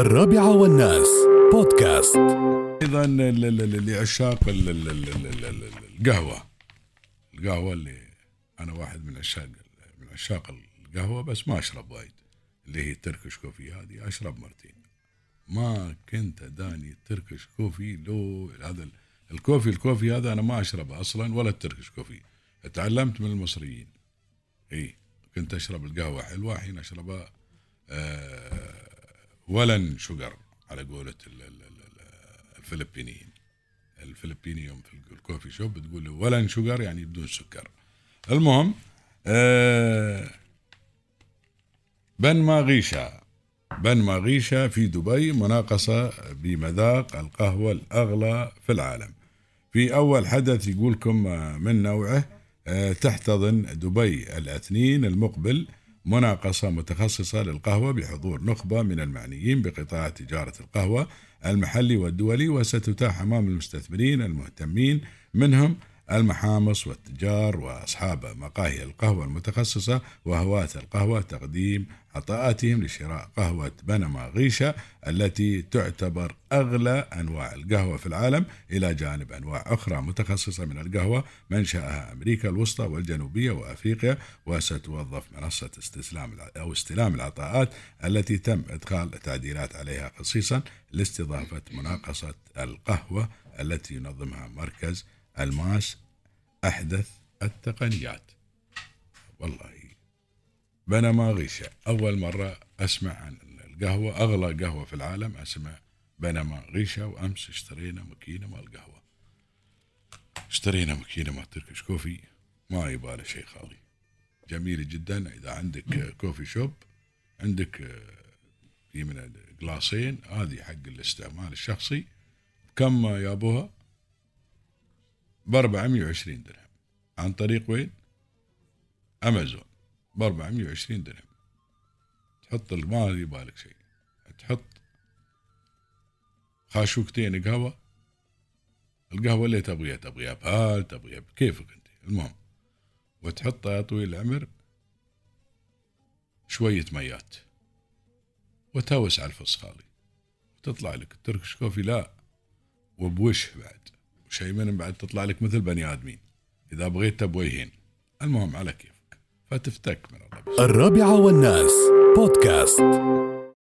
الرابعة والناس. بودكاست. ل- لعشاق ال- ال- ال- ال- ال- ال- القهوة. القهوة اللي أنا واحد من عشاق من عشاق القهوة بس ما أشرب وايد. اللي هي ال Turkish coffee. هذه أشرب مرتين. ما كنت أداني ال Turkish coffee لو هذا ال- ال coffee ال coffee هذا أنا ما أشربه أصلا ولا ال Turkish coffee. تعلمت من المصريين. اي كنت أشرب القهوة حلوة الحين أشربها آه ولن شجر على قولة ال- ال- ال- الفلبينيين. الفلبينيين في الكوفي شوب بتقول ولن شجر يعني بدون سكر. المهم آه بن ماغيشا. بن ماغيشا في دبي مناقصة بمذاق القهوة الأغلى في العالم. في أول حدث يقولكم آه، من نوعه آه، تحتضن دبي الاثنين المقبل مناقصة متخصصة للقهوة بحضور نخبة من المعنيين بقطاع تجارة القهوة المحلي والدولي وستتاح أمام المستثمرين المهتمين منهم المحامص والتجار وأصحاب مقاهي القهوة المتخصصة وهواة القهوة تقديم عطاءاتهم لشراء قهوة بنما غيشة التي تعتبر أغلى أنواع القهوة في العالم إلى جانب أنواع أخرى متخصصة من القهوة منشأها أمريكا الوسطى والجنوبية وأفريقيا وستوظف منصة استسلام أو استلام العطاءات التي تم إدخال تعديلات عليها خصيصا لاستضافة مناقصة القهوة التي ينظمها مركز الماس أحدث التقنيات. والله بنما غيشة أول مرة أسمع عن القهوة أغلى قهوة في العالم أسمع بنما غيشة وأمس اشترينا ماكينة مال قهوة. اشترينا ماكينة مال تركش كوفي. ما يباله شيء خالي. جميلة جدا. إذا عندك كوفي شوب عندك في من جلاسين هذه حق الاستعمال الشخصي. كم يابوها؟ ب 420 درهم. عن طريق وين؟ أمازون. ب 420 درهم. تحط ما يبالك شيء. تحط خاشوقتين قهوة. القهوة اللي تبغيها تبغيها بهال تبغيها بكيفك أنت. المهم وتحطها يا طويل العمر شوية ميات. وتهوس على الفصخالي تطلع لك التركش كوفي لا. وبوش بعد. وشيء من بعد تطلع لك مثل بني آدمين. إذا بغيت تبويهين. المهم على كيفك. فتفتك من الله بس. الرابعة والناس. بودكاست.